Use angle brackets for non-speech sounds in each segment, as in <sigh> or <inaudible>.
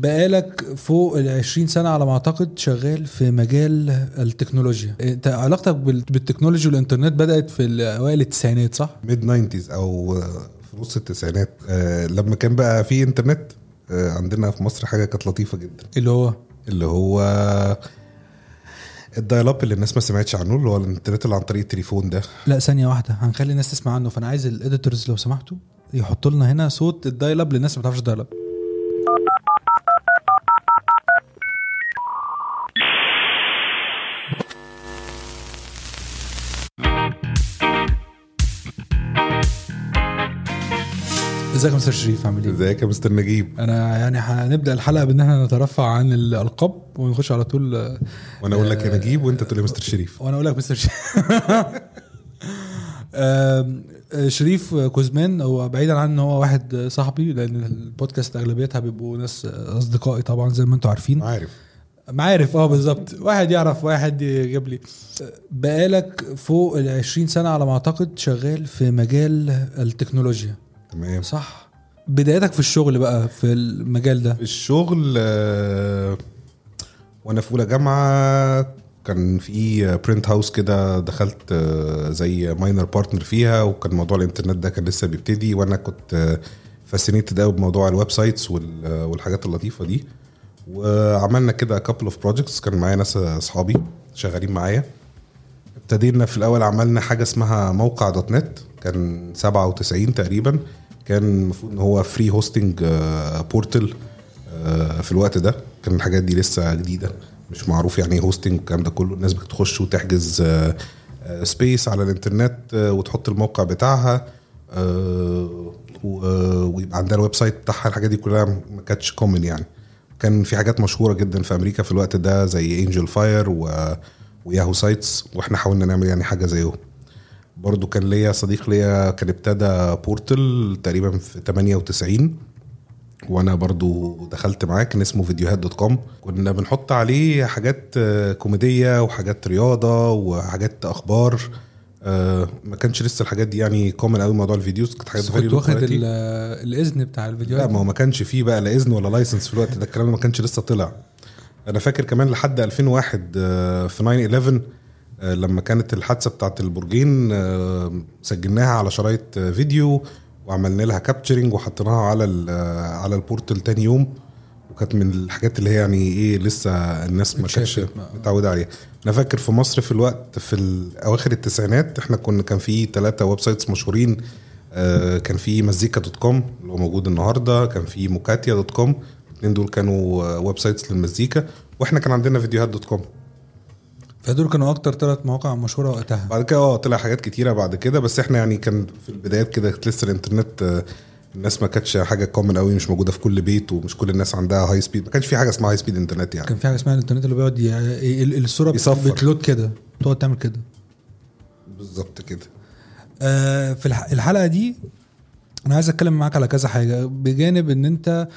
بقالك فوق ال 20 سنة على ما أعتقد شغال في مجال التكنولوجيا. أنت علاقتك بال- بال technology والإنترنت بدأت في اوائل التسعينات صح؟ mid 90s أو في نص التسعينات. آه، لما كان بقى في إنترنت آه، عندنا في مصر حاجة كانت لطيفة جدا. اللي هو؟ اللي هو ال dial up اللي الناس ما سمعتش عنه اللي هو الإنترنت اللي عن طريق التليفون ده. لا ثانية واحدة. هنخلي الناس تسمع عنه فأنا عايز ال editors لو سمحتوا يحطوا لنا هنا صوت ال dial up. للناس اللي ما تعرفش dial up. ازيك يا مستر شريف؟ عامل إيه؟ ازيك يا مستر نجيب؟ أنا يعني هنبدأ الحلقة بإن إحنا نترفع عن الالقاب ونخش على طول آه، وأنا أقول لك يا نجيب وأنت تقول لي مستر شريف. وأنا أقول لك مستر شريف. <laughs> آه، شريف كوزمان هو بعيدا عن إن هو واحد صاحبي لأن البودكاست أغلبيتها بيبقوا ناس أصدقائي طبعا زي ما أنتم عارفين. عارف. معارف آه بالظبط. واحد يعرف واحد يجيب لي. بقالك فوق ال 20 سنة على ما أعتقد شغال في مجال التكنولوجيا. تمام. صح. بدايتك في الشغل بقى في المجال ده؟ الشغل آه، وأنا في أولى جامعة كان في print house كده دخلت آه، زي minor partner فيها وكان موضوع الإنترنت ده كان لسه بيبتدي وأنا كنت fascinated قوي بموضوع ال web sites وال- والحاجات اللطيفة دي. وعملنا كده couple of projects كان معايا ناس أصحابي شغالين معايا. ابتدينا في الأول عملنا حاجة اسمها موقع dot net كان 97 تقريبا. كان المفروض إن هو free hosting portal في الوقت ده. كان الحاجات دي لسه جديدة مش معروف يعني إيه hosting والكلام ده كله. الناس بتخش وتحجز space على الإنترنت آه، وتحط الموقع بتاعها آه، ويبقى عندها ال web site بتاعها. الحاجات دي كلها ما كانتش common يعني. كان في حاجات مشهورة جدا في أمريكا في الوقت ده زي Angelfire. و Yahoo sites وإحنا حاولنا نعمل يعني حاجة زيهم. برضو كان ليا صديق ليا كان ابتدى portal تقريبا في 98 وأنا برضو دخلت معاه كان اسمه فيديوهات dot com. كنا بنحط عليه حاجات آه، كوميدية وحاجات رياضة وحاجات أخبار آه، ما كانش لسه الحاجات دي يعني common قوي موضوع ال videos كانت حاجات كنت واخد الإذن بتاع لا الفيديوهات ما هو ما كانش فيه بقى لا إذن ولا license في الوقت ده الكلام ما كانش لسه طلع. أنا فاكر كمان لحد 2001 آه، في 9 11 آه، لما كانت الحادثة بتاعت البرجين آه، سجلناها على شرايط آه، فيديو وعملنا لها capturing وحطيناها على آه، على ال portal تاني يوم. وكانت من الحاجات اللي هي يعني إيه لسه الناس ما كانتش. متعودة عليها. أنا فاكر في مصر في الوقت في أواخر التسعينات إحنا كنا كان في ثلاثة web sites مشهورين آه، كان في مزيكا dot com اللي هو موجود النهارده كان في موكاتيا dot com الاثنين دول كانوا آه، web sites للمزيكا. وإحنا كان عندنا فيديوهات dot com فدول كانوا أكتر ثلاث مواقع مشهورة وقتها. بعد كده آه طلع حاجات كتيرة بعد كده بس إحنا يعني كان في البدايات كده لسه الإنترنت آه، الناس ما كانتش حاجة common قوي مش موجودة في كل بيت ومش كل الناس عندها high speed ما كانش في حاجة اسمها high speed internet يعني. كان في حاجة اسمها الإنترنت اللي بيقعد ي- ال- الصورة بت- يصفر. بت load كده تقعد تعمل كده. بالظبط كده. آه، في الح- الحلقة دي أنا عايز أتكلم معاك على كذا حاجة بجانب إن أنت آه،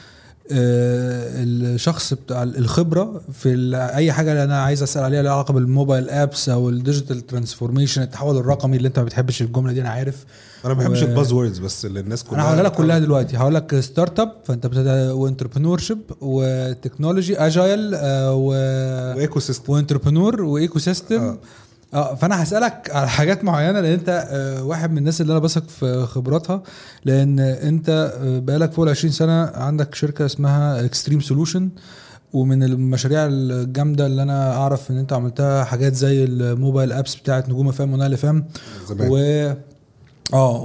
الشخص بتاع الخبرة في أي حاجة اللي أنا عايز أسأل عليها لها علاقة بال mobile apps أو ال digital transformation التحول الرقمي اللي أنت ما بتحبش الجملة دي أنا عارف. أنا ما بحبش و- ال buzz words بس اللي الناس كلها أنا هقولها لك كلها دلوقتي. هقول لك start up فأنت و entrepreneurship و technology agile و و ecosystem و entrepreneur و ecosystem آه. آه فأنا هسألك على حاجات معينة لأن أنت آه، واحد من الناس اللي أنا بثق في خبراتها لأن أنت آه، بقالك فوق ال 20 سنة عندك شركة اسمها Extreme Solution ومن المشاريع الجامدة اللي أنا أعرف إن أنت عملتها حاجات زي ال mobile apps بتاعت نجوم فام ونايل فام زمان. و آه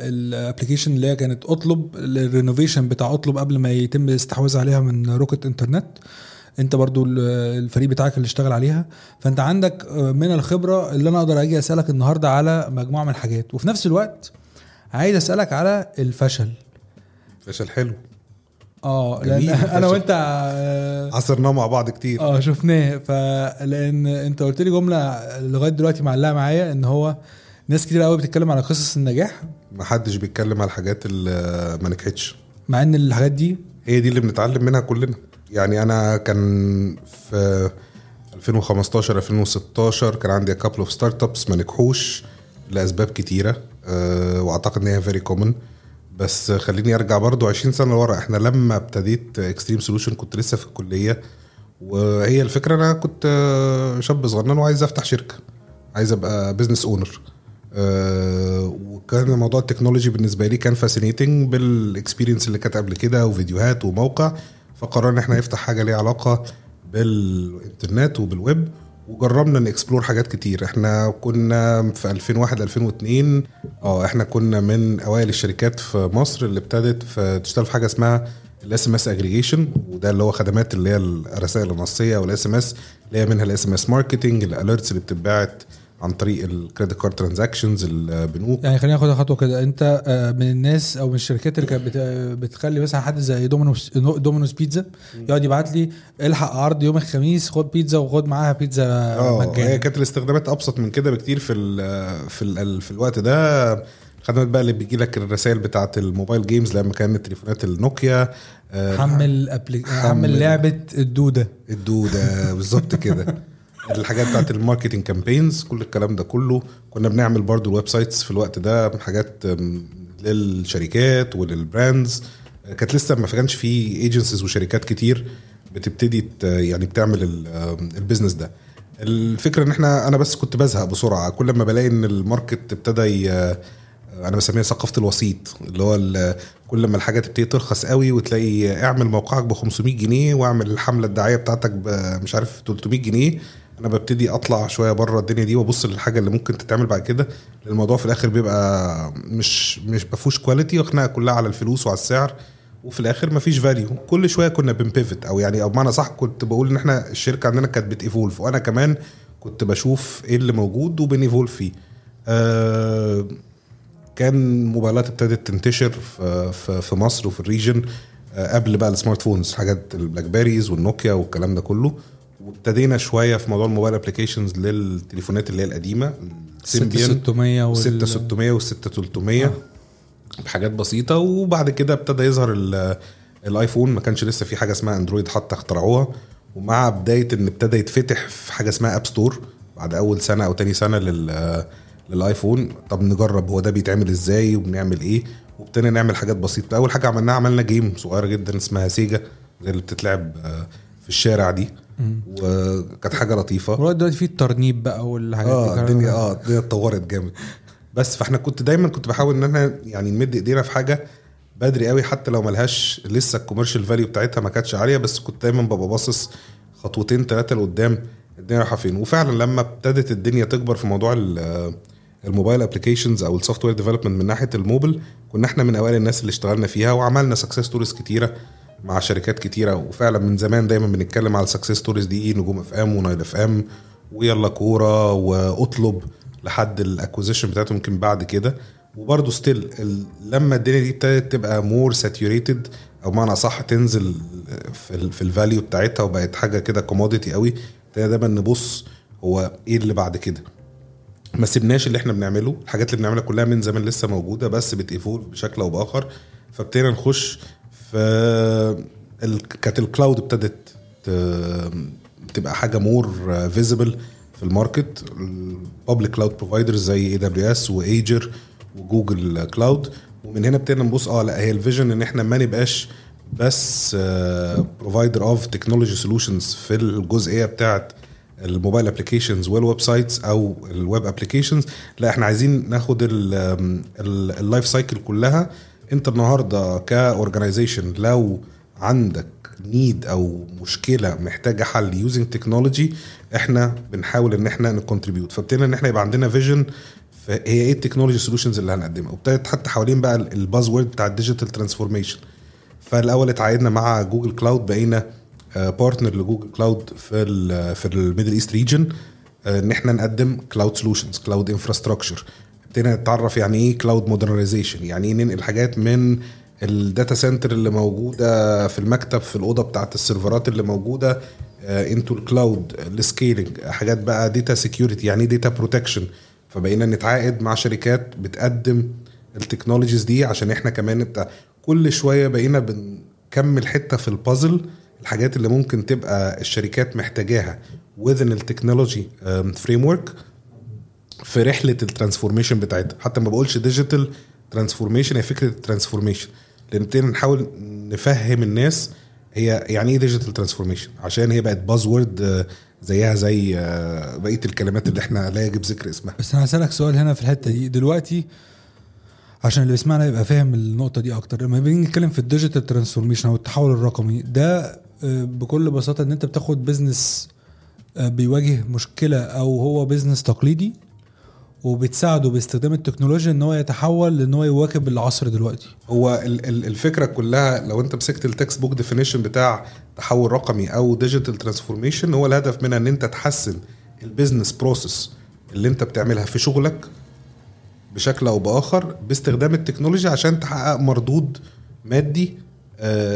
وال application اللي هي كانت أطلب ال renovation بتاع أطلب قبل ما يتم الاستحواذ عليها من Rocket Internet انت برضو ال- الفريق بتاعك اللي اشتغل عليها. فانت عندك من الخبرة اللي أنا أقدر أجي اسألك النهارده على مجموعة من الحاجات. وفي نفس الوقت عايز اسألك على الفشل. فشل حلو. آه لأن <laughs> أنا. وأنت آه، عصرناه مع بعض كتير. آه شفناه. فلان انت قلت لي جملة لغاية دلوقتي معلقة معايا إن هو ناس كتير قوي بتتكلم على قصص النجاح. ما حدش بيتكلم على الحاجات اللي ما نجحتش. مع إن الحاجات دي هي دي اللي بنتعلم منها كلنا. يعني أنا كان في 2015 2016 كان عندي couple of start ups ما نجحوش لأسباب كتيرة أه وأعتقد إن هي very common بس خليني أرجع برضو 20 سنة لورا. إحنا لما ابتديت Extreme Solution كنت لسه في الكلية وهي الفكرة أنا كنت آه، شاب صغنن وعايز أفتح شركة عايز أبقى business owner وكان موضوع ال technology بالنسبة لي كان fascinating بال experience اللي كانت قبل كده وفيديوهات وموقع. فقررنا إن إحنا نفتح حاجة ليها علاقة بالإنترنت وبالويب وجربنا ن explore حاجات كتير. إحنا كنا في 2001 2002 آه إحنا كنا من أوائل الشركات في مصر اللي ابتدت في تشتغل في حاجة اسمها ال SMS aggregation وده اللي هو خدمات اللي هي الرسائل النصية وال SMS اللي هي منها ال SMS marketing ال alerts اللي بتتبعت عن طريق ال credit card transactions البنوك يعني خلينا ناخد خطوة كده أنت آه، من الناس أو من الشركات اللي كانت بت- بتخلي مثلا حد زي Domino's Domino's Pizza يقعد يبعت لي الحق عرض يوم الخميس خد بيتزا وخد معاها بيتزا هي مجانا كانت الاستخدامات أبسط من كده بكتير في ال في ال في الوقت ده خدمات بقى اللي بيجي لك الرسائل بتاعت الموبايل games لما كانت تليفونات النوكيا آه، حمل. حمل. لعبة الدودة الدودة بالظبط كده <laughs> الحاجات بتاعت ال marketing campaigns كل الكلام ده كله. كنا بنعمل برضو ال websites في الوقت ده حاجات للشركات ولل brands. كانت لسه ما كانش في agencies وشركات كتير بتبتدي يعني بتعمل ال business ده. الفكرة إن إحنا أنا بس كنت بزهق بسرعة. كل ما بلاقي إن ال market ابتدى أنا بسميها ثقافة الوسيط اللي هو كل ما الحاجة تبتدي ترخص قوي وتلاقي اعمل موقعك ب 500 جنيه واعمل الحملة الدعايه بتاعتك مش عارف 300 جنيه. أنا ببتدي اطلع شوية بره الدنيا دي وابص للحاجه اللي ممكن تتعمل بعد كده الموضوع في الآخر بيبقى مش مش مفهوش quality وخناقه كلها على الفلوس وعلى السعر وفي الآخر مفيش value كل شوية كنا بن pivot أو يعني أو بمعنى صح كنت بقول إن إحنا الشركة عندنا كانت بت evolve وأنا كمان كنت بشوف إيه اللي موجود وبن evolve فيه. آه كان موبايلات ابتدت تنتشر في, في مصر وفي ال region آه، قبل بقى ال smartphones حاجات ال BlackBerrys والنوكيا والكلام ده كله. وابتدينا شوية في موضوع ال mobile applications للتليفونات اللي هي القديمة السيمبيان 6600 وال 6600 وال 6300 بحاجات بسيطة وبعد كده ابتدى يظهر ال- الآيفون. ما كانش لسه في حاجة اسمها اندرويد حتى اخترعوها. ومع بداية إن ابتدى يتفتح في حاجة اسمها App Store بعد أول سنة أو تاني سنة لل للآيفون. طب نجرب هو ده بيتعمل إزاي وبنعمل إيه؟ وابتدينا نعمل حاجات بسيطة. أول حاجة عملناها عملنا game صغيره جدا اسمها سيجا زي اللي بتتلعب آه، في الشارع دي. وكانت حاجة لطيفة. ولغاية دلوقتي في الترنيب بقى والحاجات آه دي الدنيا آه الدنيا اتطورت جامد. بس فاحنا كنت دايما كنت بحاول إن إحنا يعني نمد إيدينا في حاجة بدري قوي حتى لو ملهاش لسه ال commercial value بتاعتها ما كانتش عالية بس كنت دايما ببقى باصص خطوتين ثلاثة لقدام الدنيا رايحة فين. وفعلا لما ابتدت الدنيا تكبر في موضوع ال- mobile applications أو ال software development من ناحية الموبايل كنا إحنا من أوائل الناس اللي اشتغلنا فيها وعملنا success stories كتيرة. مع شركات كتيرة وفعلا من زمان دايما بنتكلم على ال success stories دي نجوم FM ونايل FM ويلا كورة واطلب لحد ال acquisition بتاعته يمكن بعد كده. وبرضه still لما الدنيا دي ابتدت تبقى more saturated أو معنى صح تنزل في في ال value بتاعتها وبقت حاجة كده commodity قوي دايما نبص هو إيه اللي بعد كده. ما سيبناش اللي إحنا بنعمله الحاجات اللي بنعملها كلها من زمان لسه موجودة بس بت evolve بشكل أو بآخر. فابتدينا نخش في ال... كانت ال cloud ابتدت تبقى حاجة more visible في ال market. ال public cloud providers زي AWS و Azure و Google Cloud ومن هنا ابتدينا نبص آه لا هي ال vision إن إحنا ما نبقاش بس provider of technology solutions في الجزئية بتاعت ال mobile applications وال websites أو ال web applications لا إحنا عايزين ناخد ال life cycle كلها انت النهارده ك organization لو عندك need أو مشكلة محتاجة حل using technology إحنا بنحاول ان إحنا ن contribute فابتدينا ان إحنا يبقى عندنا vision هي إيه ال technology solutions اللي هنقدمها. وابتدت حتى حوالين بقى ال buzzword بتاع ال digital transformation فالأول اتعاقدنا مع Google Cloud بقينا partner ل Google Cloud في في ال Middle East region ان إحنا نقدم cloud solutions cloud infrastructure ابتدينا نتعرف يعني إيه cloud modernization يعني إيه ننقل حاجات من ال data center اللي موجودة في المكتب في الأوضة بتاعت السيرفرات اللي موجودة into ال cloud ال scaling حاجات بقى data security يعني data protection فبقينا نتعاقد مع شركات بتقدم ال technologies دي عشان إحنا كمان نبقى كل شوية بقينا بنكمل حتة في البازل الحاجات اللي ممكن تبقى الشركات محتاجاها within ال technology framework في رحلة ال transformation بتاعتها. حتى ما بقولش digital transformation هي فكرة ال transformation لأن نحاول نفهم الناس هي يعني إيه digital transformation عشان هي بقت buzzword زيها زي آه، بقية الكلمات اللي إحنا لا يجب ذكر اسمها. بس أنا هسألك سؤال هنا في الحتة دي. دلوقتي عشان اللي بيسمعنا يبقى فاهم النقطة دي أكتر. لما بنيجي نتكلم في ال digital transformation أو التحول الرقمي ده آه، بكل بساطة إن أنت بتاخد business آه، بيواجه مشكلة أو هو business تقليدي؟ وبتساعده باستخدام التكنولوجيا إن هو يتحول لإن هو يواكب العصر دلوقتي. هو ال- ال- الفكرة كلها لو أنت مسكت ال textbook definition بتاع تحول رقمي أو digital transformation هو الهدف منها إن أنت تحسن ال business process اللي أنت بتعملها في شغلك بشكل أو بآخر باستخدام التكنولوجيا عشان تحقق مردود مادي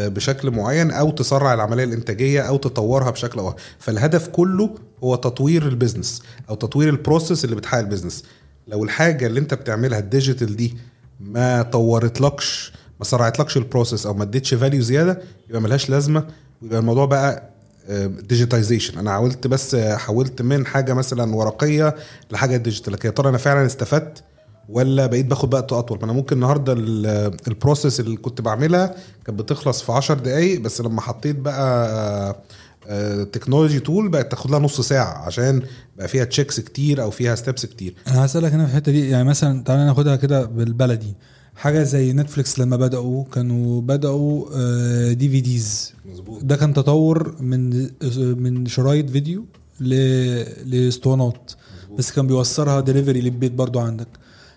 بشكل معين أو تسرع العملية الإنتاجية أو تطورها بشكل أو. فالهدف كله هو تطوير ال business أو تطوير ال process اللي بتحقق ال business. لو الحاجة اللي أنت بتعملها ال digital دي ما طورتلكش ما سرعتلكش ال process أو ما اديتش value زيادة يبقى ملهاش لازمة ويبقى الموضوع بقى digitization أنا حاولت بس آه، حولت من حاجة مثلا ورقية لحاجة digital لكن يا ترى أنا فعلا استفدت؟ ولا بقيت باخد وقت أطول؟ ما أنا ممكن النهارده ال- ال process اللي كنت بعملها كانت بتخلص في 10 دقايق بس لما حطيت بقى technology tool بقت تاخد لها نص ساعة عشان بقى فيها checks كتير أو فيها steps كتير. أنا هسألك هنا في الحتة دي يعني مثلا تعالى ناخدها كده بالبلدي. حاجة زي نتفليكس لما بدأوا كانوا بدأوا DVDs مظبوط. ده كان تطور من من شرايط فيديو لاسطوانات بس كان بيوصلها ديليفري للبيت برضو عندك.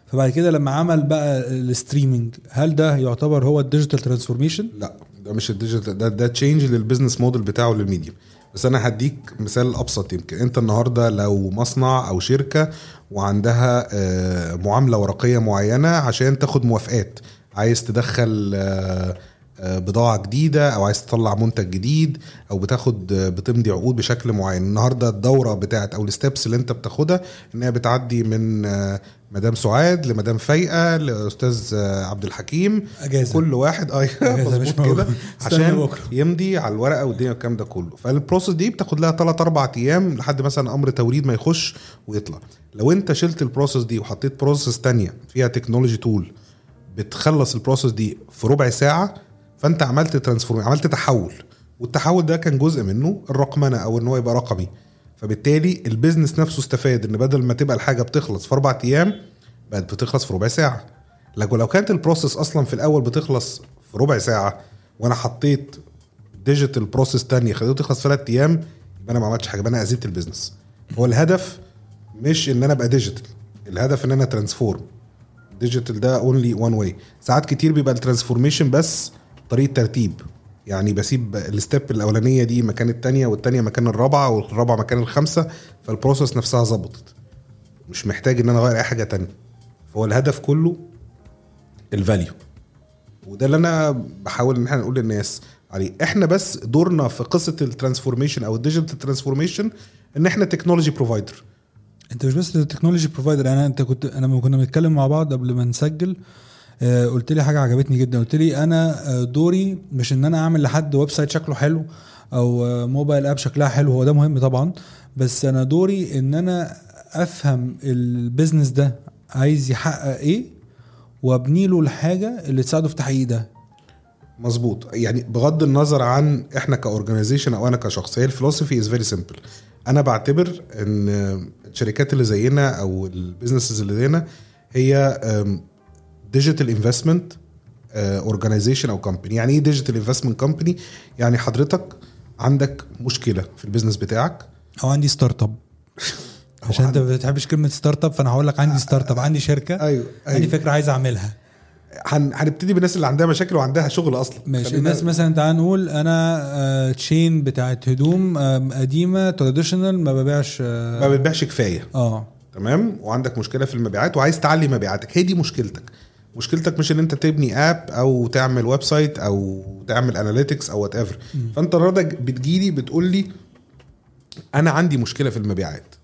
فبعد كده لما عمل بقى ال streaming هل ده يعتبر هو ال digital transformation؟ لا ده مش ال digital ده ده change لل business model بتاعه لل medium بس أنا هديك مثال أبسط يمكن. أنت النهارده لو مصنع أو شركة وعندها آه، معاملة ورقية معينة عشان تاخد موافقات عايز تدخل آه، آه، بضاعة جديدة أو عايز تطلع منتج جديد أو بتاخد بتمضي عقود بشكل معين. النهارده الدورة بتاعت أو ال steps اللي أنت بتاخدها ان هي بتعدي من مدام سعاد لمدام فايقة لأستاذ آه، عبد الحكيم. أجازة. كل واحد أيوه <laughs> أجازة مش مظبوط كده. عشان. يمضي على الورقة والدنيا والكلام ده كله. فال process دي بتاخد لها 3 4 أيام لحد مثلا أمر توريد ما يخش ويطلع. لو أنت شلت ال process دي وحطيت process تانية فيها technology tool بتخلص ال process دي في ربع ساعة فأنت عملت transform عملت تحول. والتحول ده كان جزء منه الرقمنة أو إن هو يبقى رقمي. فبالتالي ال business نفسه استفاد إن بدل ما تبقى الحاجة بتخلص في أربع أيام بقت بتخلص في ربع ساعة. لكن لو كانت ال process أصلا في الأول بتخلص في ربع ساعة وأنا حطيت digital process تانية خليته تخلص ثلاث أيام يبقى أنا ما عملتش حاجة يبقى أنا اذيت ال business. هو الهدف مش إن أنا أبقى digital الهدف إن أنا transform digital ده only one way ساعات كتير بيبقى ال transformation بس طريقة ترتيب. يعني بسيب ال step الأولانية دي مكان التانية والتانية مكان الرابعة والرابعة مكان الخامسه فال process نفسها ظبطت. مش محتاج إن أنا أغير أي حاجة تانية. فهو الهدف كله ال value وده اللي أنا بحاول إن إحنا نقول للناس. عليه إحنا بس دورنا في قصة ال transformation أو ال digital transformation إن إحنا technology provider أنت مش بس technology provider أنا أنت كنت أنا لما كنا بنتكلم مع بعض قبل ما نسجل قلت لي حاجة عجبتني جدا. قلت لي أنا آه، دوري مش إن أنا أعمل لحد website شكله حلو أو آه، mobile app شكلها حلو هو ده مهم طبعا. بس أنا دوري إن أنا أفهم ال business ده عايز يحقق إيه وأبني له الحاجة اللي تساعده في تحقيق ده. مظبوط. يعني بغض النظر عن إحنا ك organization أو أنا كشخص هي ال philosophy is very simple أنا بعتبر إن الشركات اللي زينا أو ال businesses اللي زينا هي digital investment organization أو company يعني إيه digital investment company يعني حضرتك عندك مشكلة في ال business بتاعك. أو عندي startup <laughs> عشان أنت ما بتحبش كلمة startup فأنا هقول لك عندي startup عندي شركة أيوه عندي أيوه فكرة عايز أعملها. هن- هنبتدي بالناس اللي عندها مشاكل وعندها شغل أصلا. ماشي. الناس مثلا تعال نقول أنا آه، chain بتاعت هدوم آم، قديمة traditional ما ببيعش آه ما بتبيعش كفاية. آه. تمام؟ وعندك مشكلة في المبيعات وعايز تعلي مبيعاتك. هي دي مشكلتك. مشكلتك مش إن أنت تبني app أو تعمل website أو تعمل analytics أو whatever فأنت النهارده بتجيلي بتقول لي أنا عندي مشكلة في المبيعات.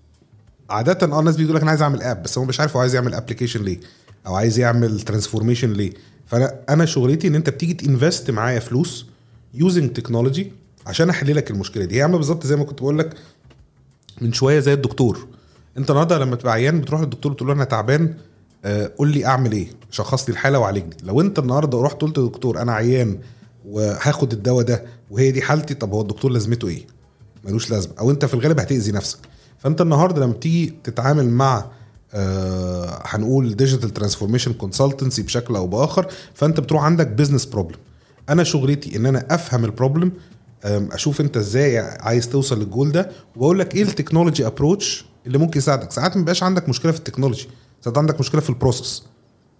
عادة آه الناس بيقول لك أنا عايز أعمل اب بس هو مش عارف هو عايز يعمل application ليه أو عايز يعمل transformation ليه. فأنا أنا شغلتي إن أنت بتيجي ت invest معايا فلوس using technology عشان أحل لك المشكلة دي. هي عاملة بالظبط زي ما كنت بقول لك من شوية زي الدكتور. أنت النهارده لما تبقى عيان بتروح للدكتور تقول له أنا تعبان قول لي اعمل إيه؟ شخص لي الحالة وعالجني. لو انت النهارده رحت قلت للدكتور أنا عيان وهاخد الدواء ده وهي دي حالتي طب هو الدكتور لازمته إيه؟ ملوش لازمة. أو انت في الغالب هتأذي نفسك. فانت النهارده لما تيجي تتعامل مع آه هنقول digital transformation consultancy بشكل أو بآخر فانت بتروح عندك business problem أنا شغلتي ان أنا افهم ال problem أشوف انت إزاي عايز توصل للجول ده واقول لك إيه ال technology approach اللي ممكن يساعدك. ساعات ما بيبقاش عندك مشكلة في ال technology. ساعات عندك مشكلة في ال process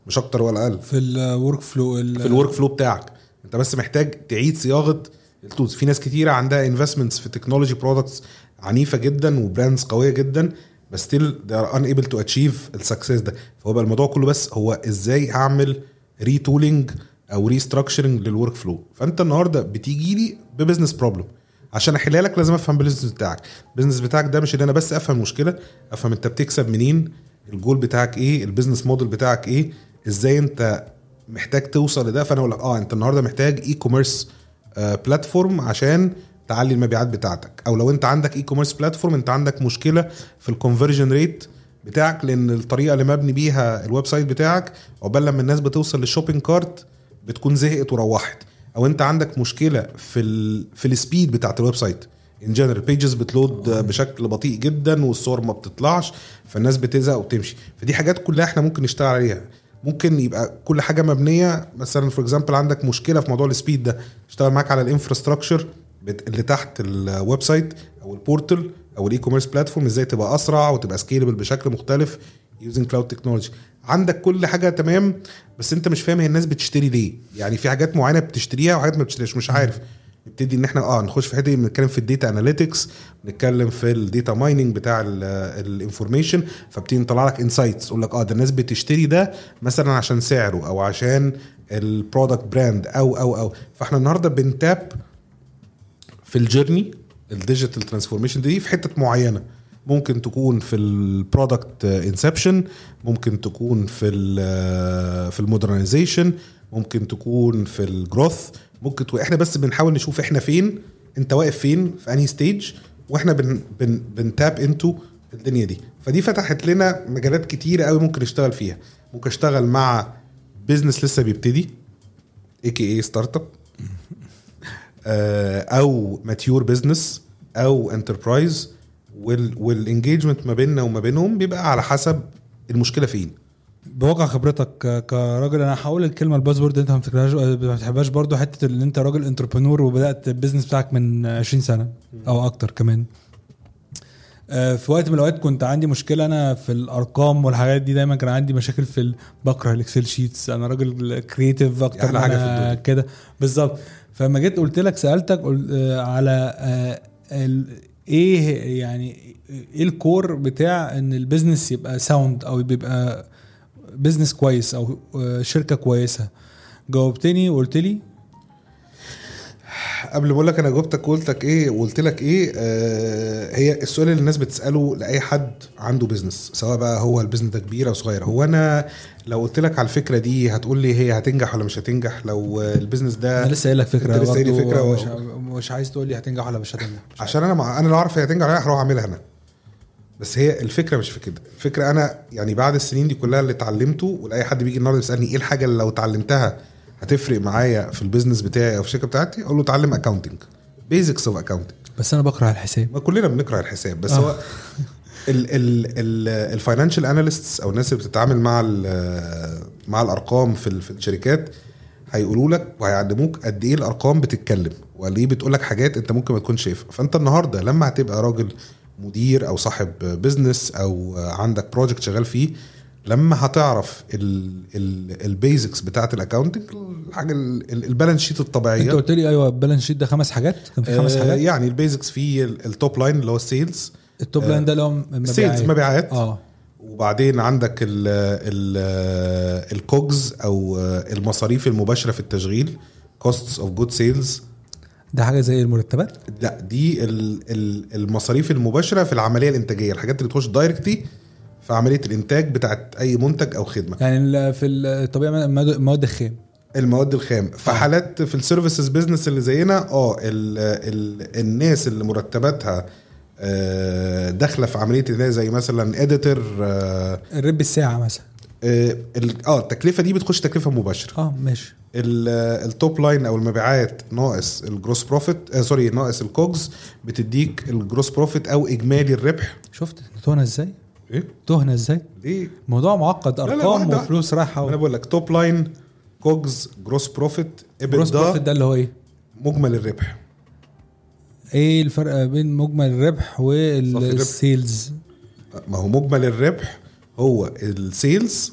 مش أكتر ولا أقل. في ال workflow في ال workflow بتاعك. أنت بس محتاج تعيد صياغة ال tools في ناس كتيره عندها investments في technology products عنيفة جدا و brands قوية جدا بس still they are unable to achieve ال success ده. فهو بقى الموضوع كله بس هو إزاي اعمل retooling أو restructuring لل workflow فأنت النهارده بتيجي لي ب business problem عشان أحلها لك لازم أفهم ال business بتاعك. ال business بتاعك ده مش إن أنا بس أفهم المشكلة أفهم أنت بتكسب منين الجول بتاعك إيه ال business model بتاعك إيه إزاي انت محتاج توصل لده. فانا أقول لك آه انت النهارده محتاج e-commerce platform عشان تعلي المبيعات بتاعتك. أو لو انت عندك e-commerce platform انت عندك مشكلة في ال conversion rate بتاعك لأن الطريقة اللي مبني بيها ال website بتاعك عقبال لما الناس بتوصل لل shopping cart بتكون زهقت وروحت. أو انت عندك مشكلة في ال في ال speed بتاعت ال website. in general pages بت load بشكل بطيء جدا والصور ما بتطلعش فالناس بتزهق وتمشي فدي حاجات كلها إحنا ممكن نشتغل عليها. ممكن يبقى كل حاجة مبنية مثلا for example عندك مشكلة في موضوع ال speed ده اشتغل معاك على ال infrastructure اللي تحت ال website أو ال portal أو ال e-commerce platform إزاي تبقى أسرع وتبقى scalable بشكل مختلف using cloud technology عندك كل حاجة تمام بس أنت مش فاهم هي الناس بتشتري ليه. يعني في حاجات معينة بتشتريها وحاجات ما بتشتريهاش مش عارف. نبتدي إن إحنا آه نخش في حتة بنتكلم في ال data analytics بنتكلم في ال data mining بتاع ال information فبتدي نطلع لك insights تقول لك آه ده الناس بتشتري ده مثلا عشان سعره أو عشان ال product brand أو أو أو. فإحنا النهارده بن tap في ال journey ال digital transformation دي في حتة معينة. ممكن تكون في ال product inception ممكن تكون في ال في ال modernization ممكن تكون في ال growth ممكن تكون إحنا بس بنحاول نشوف إحنا فين أنت واقف فين في أنهي stage وإحنا بن بن بن tap into الدنيا دي. فدي فتحت لنا مجالات كتيرة قوي ممكن نشتغل فيها. ممكن أشتغل مع business لسه بيبتدي a.k.a. startup أو mature business أو enterprise وال engagement ما بيننا وما بينهم بيبقى على حسب المشكلة فين. بواقع خبرتك كراجل أنا هقول الكلمة ال buzzword أنت ما بتكرهاش ما بتحبهاش برضو حتة ان أنت راجل entrepreneur وبدأت ال business بتاعك من 20 سنة أو أكتر كمان. آه، في وقت من الأوقات كنت عندي مشكلة أنا في الأرقام والحاجات دي دايما كان عندي مشاكل في بكره ال Excel sheets أنا راجل creative أكتر حاجة ما في الدنيا. كده. بالظبط. فلما جيت قلت لك سألتك آه، على آه، إيه يعني إيه ال core بتاع إن ال business يبقى sound أو بيبقى business كويس أو آه، شركة كويسة. جاوبتني وقلت لي؟ قبل ما أقول لك أنا جاوبتك وقلتك إيه وقلت لك إيه آه هي السؤال اللي الناس بتسأله لأي حد عنده business سواء بقى هو ال business ده كبير أو صغير. هو أنا لو قلت لك على الفكرة دي هتقول لي هي هتنجح ولا مش هتنجح؟ لو آه، ال business ده أنا لسه قايل لك فكرة لسه قايل فكرة و- مش, عايز تقول لي هتنجح ولا مش هتنجح. مش عشان أنا مع... أنا لو أعرف هي هتنجح ولا لأ هروح أعملها أنا. بس هي الفكرة مش في كده. الفكرة أنا يعني بعد السنين دي كلها اللي اتعلمته ولأي حد بيجي النهارده يسالني إيه الحاجة اللي لو اتعلمتها هتفرق معايا في ال business بتاعي أو في الشركة بتاعتي؟ أقول له اتعلم accounting basics of accounting بس أنا بكره الحساب. ما كلنا بنكره الحساب بس آه. هو ال financial analysts أو الناس اللي بتتعامل مع مع الأرقام في في الشركات هيقولوا لك وهيعلموك قد إيه الأرقام بتتكلم وقد إيه بتقول لك حاجات أنت ممكن ما تكونش شايفها. فأنت النهارده لما هتبقى راجل مدير أو صاحب business أو عندك project شغال فيه لما هتعرف ال basics بتاعت ال accounting الحاجة ال balance sheet الطبيعية. أنت قلت لي أيوه ال balance sheet ده خمس حاجات؟ كان في خمس آه، حاجات؟ يعني ال basics فيه ال top line اللي هو ال sales ال top line ده اللي هو sales مبيعات. آه. وبعدين عندك ال ال ال COGS أو المصاريف المباشرة في التشغيل costs of goods sold. ده حاجة زي المرتبات؟ لا دي ال ال المصاريف المباشرة في العملية الإنتاجية الحاجات اللي تخش directly في عملية الإنتاج بتاعت أي منتج أو خدمة. يعني في الطبيعه المواد الخام. المواد الخام. في حالات في ال services business اللي زينا آه ال ال الناس اللي مرتباتها آه، داخلة في عملية زي مثلا editor الرب الساعة مثلا. آه آه، التكلفة دي بتخش تكلفة مباشرة. آه ماشي. ال- آه، ال top line أو المبيعات ناقص ال gross profit آه sorry ناقص ال COGS بتديك ال gross profit أو إجمالي الربح. شفت؟ تهنا إزاي؟ إيه؟ تهنا إزاي؟ ليه؟ موضوع معقد لا، أرقام واحدة. وفلوس رايحة أنا بقول لك top line COGS gross profit gross profit ده اللي هو إيه؟ مجمل الربح. إيه الفرق بين مجمل الربح. وال sales ما هو مجمل الربح هو السيلز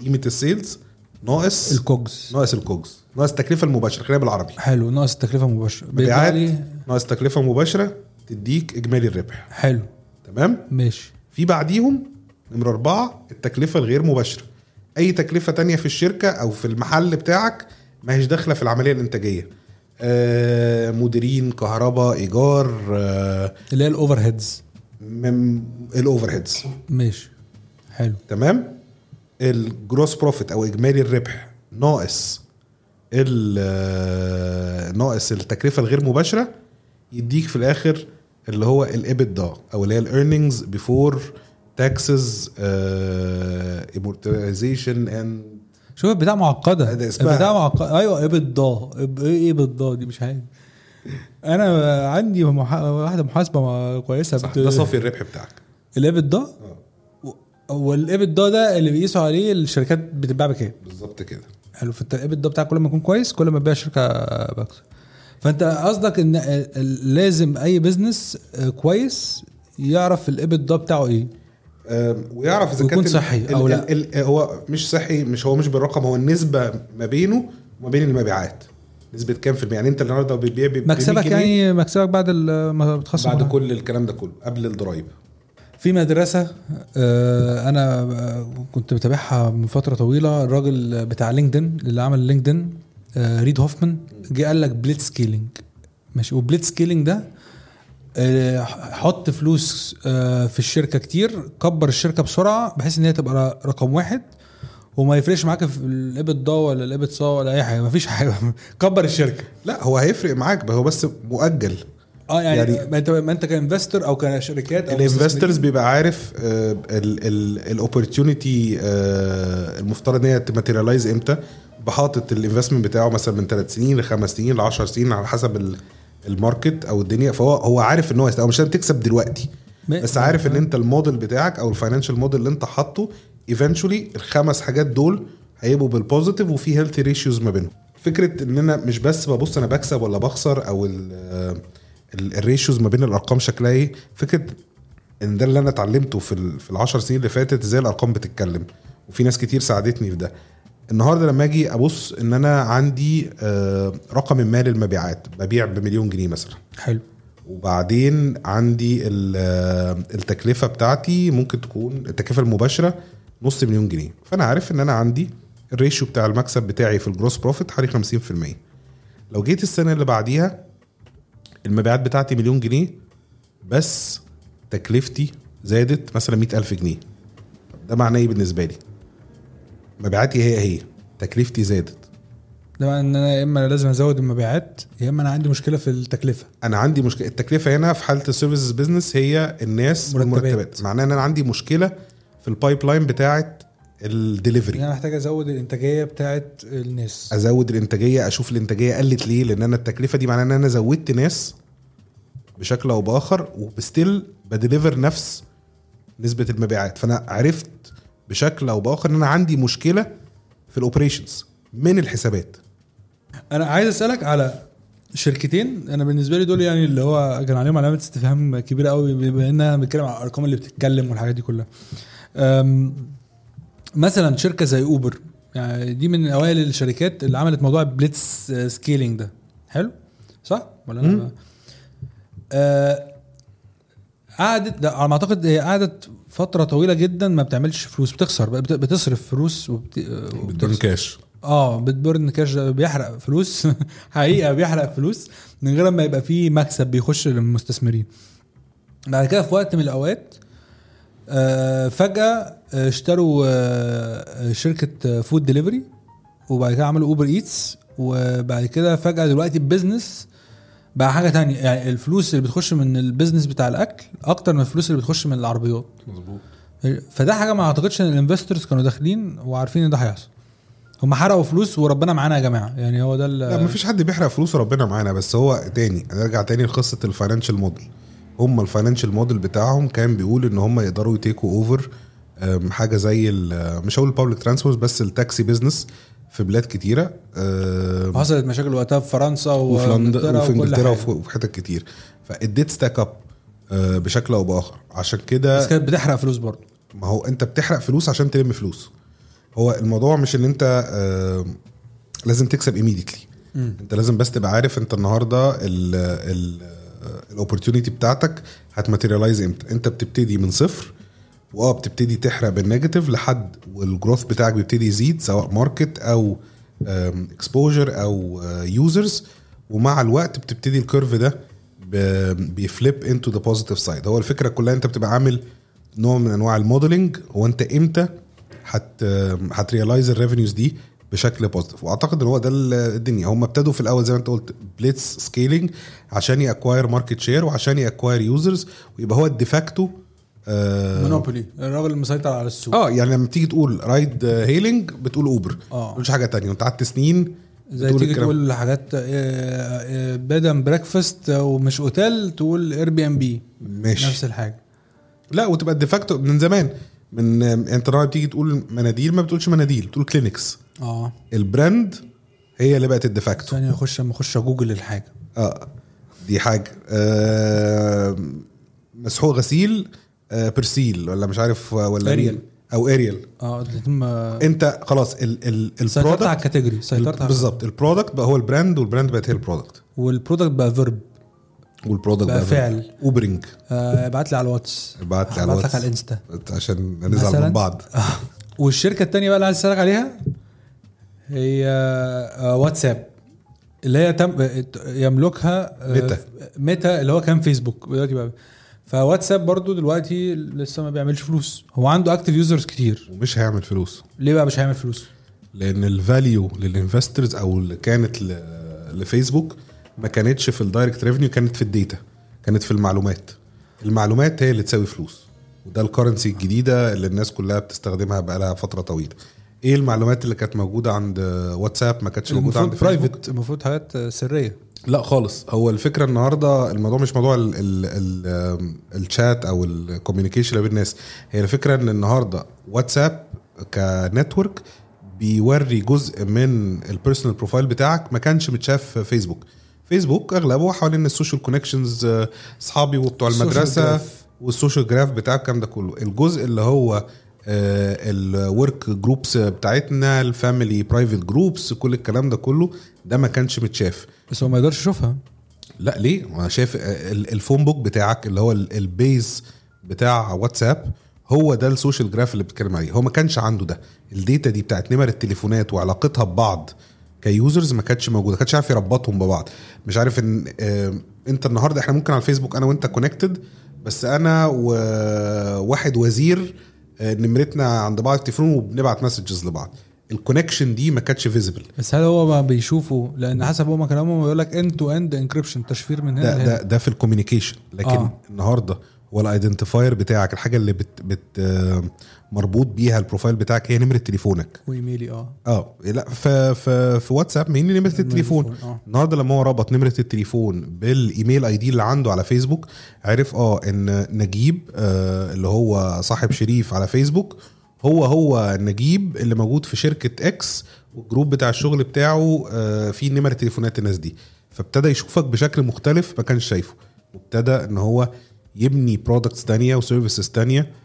قيمة السيلز ناقص الكوجز. ناقص الكوجز. ناقص التكلفه المباشرة. خلينا بالعربي. حلو ناقص التكلفه المباشره مبيعات ناقص تكلفة مباشرة تديك إجمالي الربح. حلو. تمام؟ ماشي. في بعديهم نمرة أربعة التكلفة الغير مباشرة. أي تكلفة تانية في الشركة أو في المحل بتاعك ما هيش داخلة في العملية الإنتاجية. آه مديرين كهرباء إيجار آه اللي هي ال overheads ال overheads ماشي. حلو. تمام؟ ال gross profit أو إجمالي الربح ناقص ال آه، ناقص التكلفة الغير مباشرة يديك في الآخر اللي هو ال EBITDA أو اللي هي ال earnings before taxes amortization and شوف البتاع معقدة. البتاع معقده أيوه بالضا إيه بالضا دي؟ مش عارف. أنا عندي. واحدة محاسبة كويسة صح ده صافي الربح بتاعك. ال EBITDA وال EBITDA اللي بيقيسوا عليه الشركات بتتباع بكام؟ بالظبط كده. حلو. فانت ال EBITDA بتاعك كل ما يكون كويس كل ما تبيع شركه باكثر فانت قصدك إن لازم أي business آه، كويس يعرف ال EBITDA بتاعه إيه؟ ويعرف إذا ال- صحي أو لأ. ال- ال- هو مش صحي مش هو مش بالرقم هو النسبة ما بينه وما بين المبيعات. نسبة كام في المية؟ يعني أنت النهارده بتبيع ب- ب 100 مكسبك يعني مكسبك بعد ما بتخصم بعد. كل الكلام ده كله قبل الضرايب. في مدرسة آه، أنا آه، كنت متابعها من فترة طويلة الراجل بتاع لينكدين اللي عمل لينكدين آه، ريد هوفمان جه قال لك blitzscaling. ماشي و blitzscaling ده حط فلوس في الشركة كتير كبر الشركة بسرعة بحيث إن هي تبقى رقم واحد وما يفرقش معاك في ال EBITDA ولا ال EBITDA ولا أي حاجة مفيش حاجة <laughs> كبر الشركة. لا هو هيفرق معاك هو بس مؤجل. آه يعني, يعني- ما انت ما أنت ك investor أو كشركات أو ال investors. بيبقى عارف ال opportunity المفترض إن هي ت materialize إمتى. فحاطط ال investment بتاعه مثلا من ثلاث سنين لخمس سنين ل 10 سنين على حسب ال- ال market أو الدنيا. فهو هو عارف إن هو هو مش لازم تكسب دلوقتي بس عارف إن أنت الموديل بتاعك أو ال financial model اللي أنت حاطه eventually الخمس حاجات دول هيبقوا بال positive وفي healthy ratios ما بينهم. فكرة إن أنا مش بس ببص أنا بكسب ولا بخسر أو ال ratios ما بين الأرقام شكلها إيه؟ فكرة إن ده اللي أنا اتعلمته في ال في العشر سنين اللي فاتت إزاي الأرقام بتتكلم. وفي ناس كتير ساعدتني في ده. النهارده لما أجي أبص إن أنا عندي آه، رقم ما للمبيعات ببيع بمليون جنيه مثلا. حلو. وبعدين عندي آه، التكلفة بتاعتي ممكن تكون التكلفة المباشرة نص مليون جنيه. فأنا عارف إن أنا عندي ال ratio بتاع المكسب بتاعي في ال gross profit حوالي 50% لو جيت السنة اللي بعديها المبيعات بتاعتي مليون جنيه بس تكلفتي زادت مثلا مئة ألف جنيه. ده معناه إيه بالنسبة لي؟ مبيعاتي هي هي تكلفتي زادت. ده معنى إن أنا يا إما لازم أزود المبيعات يا إما أنا عندي مشكلة في التكلفة. أنا عندي مشكلة التكلفة هنا في حالة ال services business هي الناس مرتبات. والمرتبات معناه إن أنا عندي مشكلة في ال pipeline بتاعه الدليفري. أنا محتاج أزود الإنتاجية بتاعت الناس. أزود الإنتاجية أشوف الإنتاجية قلت ليه؟ لأن أنا التكلفة دي معناها إن أنا زودت ناس بشكل أو بآخر وب still ب deliver نفس نسبة المبيعات. فأنا عرفت بشكل أو بآخر إن أنا عندي مشكلة في ال operations من الحسابات. أنا عايز أسألك على شركتين. أنا بالنسبة لي دول يعني اللي هو كان عليهم علامة استفهام كبيرة قوي بما ان أنا بنتكلم على الأرقام اللي بتتكلم والحاجات دي كلها. مثلا شركة زي اوبر يعني دي من أوائل الشركات اللي عملت موضوع blitzscaling ده. حلو؟ صح؟ ولا. أنا آه، قعدت على ما أعتقد هي قعدت فترة طويلة جدا ما بتعملش فلوس بتخسر بت- بتصرف فلوس وبت... burn cash آه بت burn cash بيحرق فلوس. <laughs> حقيقة بيحرق فلوس من غير ما يبقى فيه مكسب بيخش للمستثمرين. بعد كده في وقت من الأوقات آه فجأة آه، اشتروا آه شركة food delivery وبعد كده عملوا Uber Eats وبعد كده فجأة دلوقتي ال business بقى حاجة تانية. يعني الفلوس اللي بتخش من ال business بتاع الأكل أكتر من الفلوس اللي بتخش من العربيات. مظبوط. فده حاجة ما أعتقدش إن ال investors كانوا داخلين وعارفين إن ده هيحصل. هم حرقوا فلوس وربنا معانا يا جماعة. يعني هو ده لا مفيش حد بيحرق فلوس ربنا معانا بس هو تاني نرجع تاني لقصة ال financial model هم ال financial model بتاعهم كان بيقول إن هم يقدروا ي take وا over حاجة زي ال- مش هقول ال public transport بس التاكسي business في بلاد كتيرة حصلت مشاكل وقتها في فرنسا وفي لندن وفي إنجلترا. وفي حتت كتير. ف it stacked up بشكل أو بآخر. عشان كده بس كانت بتحرق فلوس برضه. ما هو أنت بتحرق فلوس عشان تلم فلوس. هو الموضوع مش إن أنت لازم تكسب immediately أنت لازم بس تبقى عارف أنت النهارده ال opportunity بتاعتك هت materialize إمتى؟ انت بتبتدي من صفر واه بتبتدي تحرق بال negative لحد وال growth بتاعك بيبتدي يزيد سواء market أو exposure أو users ومع الوقت بتبتدي ال curve ده بي flip into the positive side هو الفكرة كلها انت بتبقى عامل نوع من أنواع ال modeling هو انت إمتى هت هت realize ال revenues دي؟ بشكل بوزيتيف وأعتقد إن هو ده ال- الدنيا. هم ابتدوا في الأول زي ما أنت قلت blitzscaling عشان ي acquire market share وعشان ي acquire users ويبقى هو ال de facto آه monopoly الراجل المسيطر على السوق. آه يعني لما تيجي تقول ride hailing بتقول اوبر آه. مش حاجة تانية. وأنت قعدت سنين زي تيجي. تقول حاجات bed and breakfast ومش اوتيل تقول Airbnb ماشي. نفس الحاجة. لا وتبقى ال de facto من زمان. من أنت النهارده بتيجي تقول مناديل ما بتقولش مناديل بتقول كلينكس آه. ال brand هي اللي بقت ال de facto. ثانية أخش أما أخش جوجل الحاجة. آه دي حاجة. آه مسحوق غسيل آه برسيل ولا مش عارف ولا أريال. مين. أو اريال آه أنت خلاص ال ال سيطرت على ال product ال category سيطرت على بالظبط. ال product بقى هو ال brand وال brand بقت هي ال product. وال product بقى verb وال product بقى فعل. Ubering آه، ابعت لي على الواتس. ابعت لي على الواتس. على الإنستا. عشان نزعل؟ من بعض. والشركة التانية بقى اللي عايز أسألك عليها؟ هي آه، واتساب اللي هي تم يملكها آه، ميتا. ميتا اللي هو كان فيسبوك دلوقتي بقى. فواتساب برضو دلوقتي لسه ما بيعملش فلوس. هو عنده active users كتير. ومش هيعمل فلوس. ليه بقى مش هيعمل فلوس؟ لأن ال value لل investors أو اللي كانت لفيسبوك ما كانتش في ال direct revenue كانت في ال data كانت في المعلومات. المعلومات هي اللي تساوي فلوس. وده ال currency الجديدة اللي الناس كلها بتستخدمها بقالها فترة طويلة. إيه المعلومات اللي كانت موجودة عند واتساب ما كانتش موجودة عند private المفروض حاجات آه، سرية. لا خالص. هو الفكرة النهارده الموضوع مش موضوع ال ال ال الشات أو ال communication بين الناس. هي الفكرة إن النهارده واتساب ك network بيوري جزء من ال personal profile بتاعك ما كانش متشاف في فيسبوك فيسبوك أغلبه حوالين ال social connections أصحابي وبتوع المدرسة. وال social graph بتاعك الكلام ده كله. الجزء اللي هو ال work groups بتاعتنا ال family private groups كل الكلام ده كله ده ما كانش متشاف. بس هو ما يقدرش يشوفها. لا ليه؟ أنا شايف ال- ال phone book بتاعك اللي هو ال- ال base بتاع واتساب هو ده ال social graph اللي بتتكلم عليه. هو ما كانش عنده ده. ال data دي بتاعت نمر التليفونات وعلاقتها ببعض ك users ما كانتش موجودة ما كانش عارف يربطهم ببعض. مش عارف إن آه، أنت النهارده إحنا ممكن على الفيسبوك أنا وأنت connected بس أنا وواحد وزير آه، نمرتنا عند بعض التليفون وبنبعت messages لبعض ال connection دي ما كانتش visible بس هل هو ما بيشوفه لأن حسب هو كلامهم بيقول لك end to end encryption تشفير من هنا ده. ده ده في ال communication لكن آه. آه. النهارده هو ال identifier بتاعك الحاجة اللي بت بت آه، مربوط بيها ال profile بتاعك هي نمرة تليفونك. وإيميلي آه. آه لا في في في واتساب مين نمرة التليفون؟ آه. النهارده لما هو ربط نمرة التليفون بال email ID اللي عنده على فيسبوك عرف آه إن نجيب آه اللي هو صاحب شريف على فيسبوك هو هو نجيب اللي موجود في شركة X وال group بتاع الشغل بتاعه آه فيه نمر تليفونات الناس دي. فابتدى يشوفك بشكل مختلف ما كانش شايفه. وابتدى إن هو يبني products تانية و services تانية.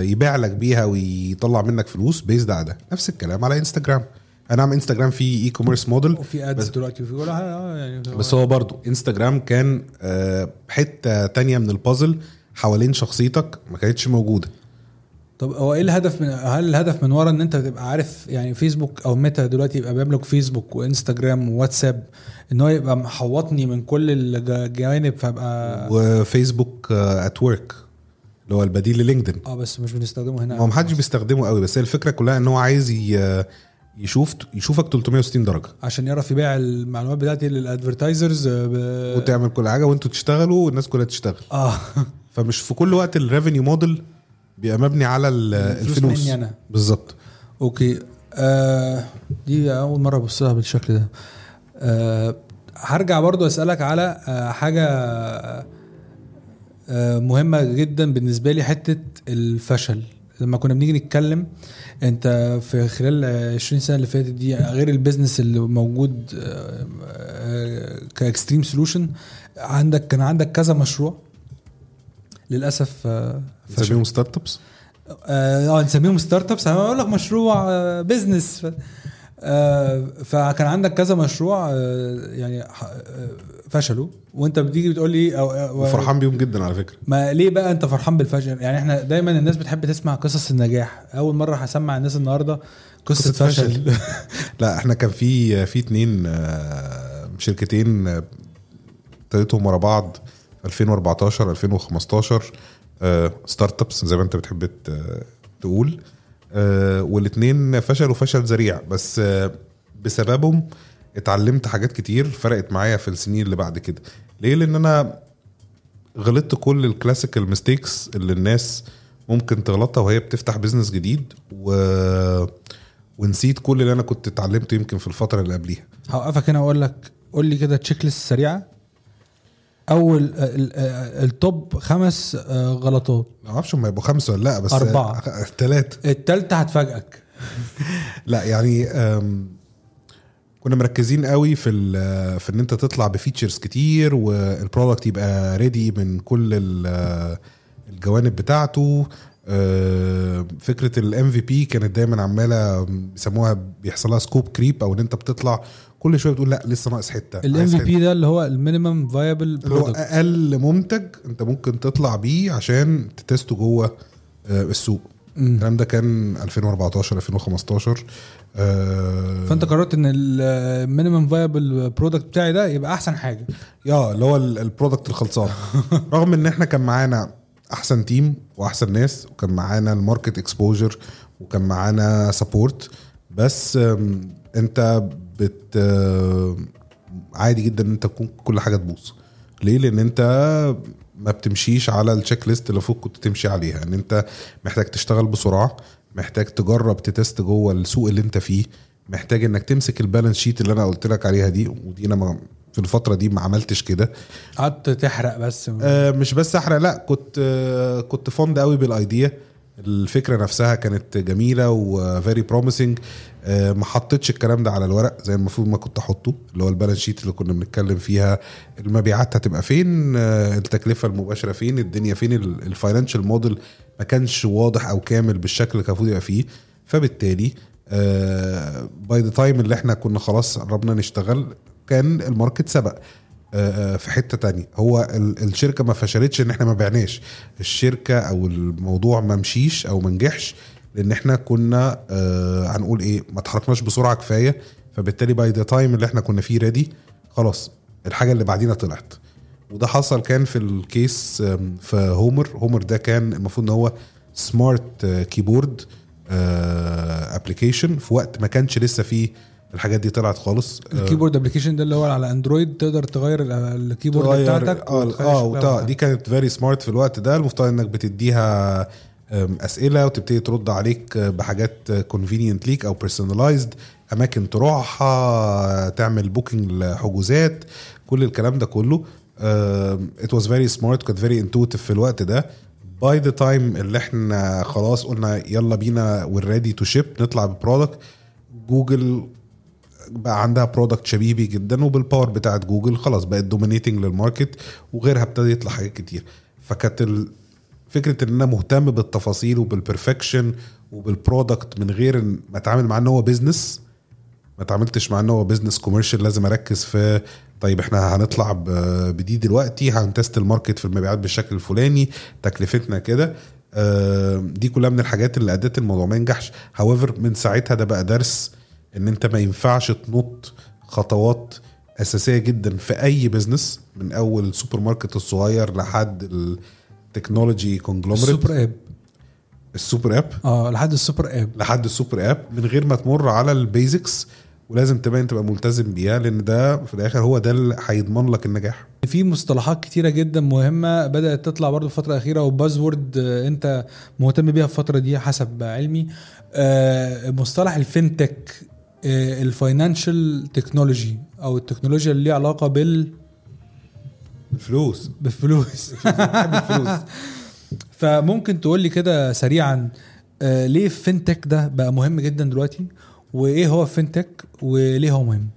يبيع لك بيها ويطلع منك فلوس based على ده. نفس الكلام على انستجرام أنا عم انستجرام فيه e-commerce model وفي ads دلوقتي وفي كل حاجة آه، يعني بس هو برضو انستجرام كان آه، حتة تانية من البازل حوالين شخصيتك ما كانتش موجودة. طب هو إيه الهدف من هل الهدف من ورا إن أنت تبقى عارف يعني فيسبوك أو ميتا دلوقتي يبقى بيملك فيسبوك وانستجرام وواتساب إن هو يبقى محوطني من كل الجوانب فابقى وفيسبوك at work اللي هو البديل للينكدين. آه بس مش بنستخدمه هنا. هو محدش بيستخدمه قوي بس هي الفكرة كلها إن هو عايز يشوف يشوفك 360 درجة. عشان يعرف يبيع المعلومات بتاعتي لل advertisers ب... وتعمل كل حاجة وأنتوا تشتغلوا والناس كلها تشتغل. آه. فمش في كل وقت ال revenue model بيبقى مبني على ال- الفلوس. أنا. بالظبط. Okay. آه دي أول مرة ابص لها بالشكل ده. آه هرجع برضو أسألك على آه حاجة آه مهمة جدا بالنسبة لي حتة الفشل. لما كنا بنيجي نتكلم أنت في خلال 20 سنة اللي فاتت دي غير ال business اللي موجود آه، آه، كإكستريم سولوشن عندك كان عندك كذا مشروع. للأسف آه، فشل. نسميهم startups؟ آه آه، نسميهم startups. أنا بقول لك مشروع آه، business آه، فكان عندك كذا مشروع آه، يعني آه، فشلوا. وانت بتيجي بتقول لي أو- وفرحان بيهم جدا على فكرة. ما ليه بقى انت فرحان بالفشل؟ يعني إحنا دايما الناس بتحب تسمع قصص النجاح. أول مرة هسمع الناس النهارده قصة قصة فشل. <laughs> لا إحنا كان في في اتنين آه، شركتين آه، ابتديتهم ورا بعض 2014 2015 آه، startups زي ما انت بتحب تقول. آه، والاتنين فشلوا فشل ذريع. بس آه، بسببهم اتعلمت حاجات كتير فرقت معايا في السنين اللي بعد كده. ليه؟ لأن أنا غلطت كل ال classical mistakes اللي الناس ممكن تغلطها وهي بتفتح business جديد و... ونسيت كل اللي أنا كنت اتعلمته يمكن في الفترة اللي قبليها. هوقفك هنا وأقول لك قول لي كده checklist سريعة. أول ال- ال top خمس آه، غلطات. ما أعرفش هم يبقوا خمسة ولا لأ بس أربعة. ثلاثة التالتة هتفاجئك. <laughs> لأ يعني كنا مركزين قوي في في إن أنت تطلع ب features كتير وال product يبقى ready من كل ال- الجوانب بتاعته. فكرة ال MVP كانت دايما عمالة بيسموها بيحصل لها scope creep أو إن أنت بتطلع كل شوية بتقول لأ لسه ناقص حتة ال MVP ده اللي هو ال minimum viable اللي هو أقل منتج أنت ممكن تطلع بيه عشان ت test و جوه آه، السوق. الكلام ده كان 2014 2015 آه، فأنت قررت إن ال minimum viable product بتاعي ده يبقى أحسن حاجة. يا اللي هو ال- ال product الخلصان. <laughs> رغم إن إحنا كان معانا أحسن team وأحسن ناس وكان معانا ال market exposure وكان معانا support بس أنت بت عادي جدا إن أنت تكون كل حاجة تبوظ. ليه؟ لأن أنت ما بتمشيش على ال checklist اللي فوق كنت تمشي عليها. إن أنت محتاج تشتغل بسرعة محتاج تجرب ت test جوه السوق اللي أنت فيه محتاج إنك تمسك ال balance sheet اللي أنا قلت لك عليها دي ودي أنا في الفترة دي ما عملتش كده. قعدت تحرق بس. آه مش بس أحرق لا كنت آه كنت فond قوي بال idea الفكرة نفسها كانت جميلة و very promising آه ما حطيتش الكلام ده على الورق زي المفروض ما كنت أحطه اللي هو ال balance sheet اللي كنا بنتكلم فيها. المبيعات هتبقى فين؟ آه التكلفة المباشرة فين؟ الدنيا فين؟ ال financial model ما كانش واضح أو كامل بالشكل اللي كان المفروض يبقى فيه. فبالتالي by the time اللي إحنا كنا خلاص قربنا نشتغل كان ال market سبق. آه، آه، في حتة تانية. هو ال- الشركة ما فشلتش إن إحنا ما بعناش. الشركة أو الموضوع ما مشيش أو ما نجحش لإن إحنا كنا آه، هنقول إيه ما اتحركناش بسرعة كفاية. فبالتالي by the time اللي إحنا كنا فيه ready خلاص الحاجة اللي بعدينا طلعت. وده حصل كان في ال case في هومر. هومر ده كان المفروض إن هو smart keyboard application في وقت ما كانش لسه فيه الحاجات دي طلعت خالص. آه، ال keyboard application ده اللي هو على اندرويد تقدر تغير ال- ال keyboard تغير- بتاعتك آه آه. دي كانت very smart في الوقت ده. المفترض إنك بتديها أسئلة وتبتدي ترد عليك بحاجات convenient ليك أو personalized أماكن تروحها تعمل booking لحجوزات كل الكلام ده كله. it was very smart كانت very intuitive في الوقت ده. by the time اللي إحنا خلاص قلنا يلا بينا we're ready to ship نطلع ب product جوجل بقى عندها product شبيهة بيه جدا وبال power بتاعت جوجل خلاص بقت dominating لل market وغيرها ابتدى يطلع حاجات كتير. فكانت فكرة إن أنا مهتم بالتفاصيل وبال perfection وبال product من غير ما أتعامل مع إن هو business ما اتعاملتش مع إن هو business commercial لازم أركز في طيب إحنا هنطلع بده دلوقتي هن test ال market في المبيعات بالشكل الفلاني تكلفتنا كده. آه، دي كلها من الحاجات اللي أدت الموضوع ما ينجحش. however من ساعتها ده بقى درس إن أنت ما ينفعش تنط خطوات أساسية جدا في أي business من أول السوبر ماركت الصغير لحد ال technology conglomerate ال super app. ال super app؟ آه لحد ال super app. لحد ال super app من غير ما تمر على ال basics ولازم تبقى تبقى ملتزم بيها لأن ده في الآخر هو ده اللي هيضمن لك النجاح. في مصطلحات كتيرة جدا مهمة بدأت تطلع برضو الفترة الأخيرة و buzzword أنت مهتم بيها في الفترة دي حسب علمي. آه، مصطلح ال fintech ال financial technology أو التكنولوجيا اللي ليها علاقة بال الفلوس. بالفلوس. <laughs> بحب الفلوس. <laughs> فممكن تقول لي كده سريعا آه، ليه ال fintech ده بقى مهم جدا دلوقتي؟ وإيه هو ال fintech وليه هو مهم؟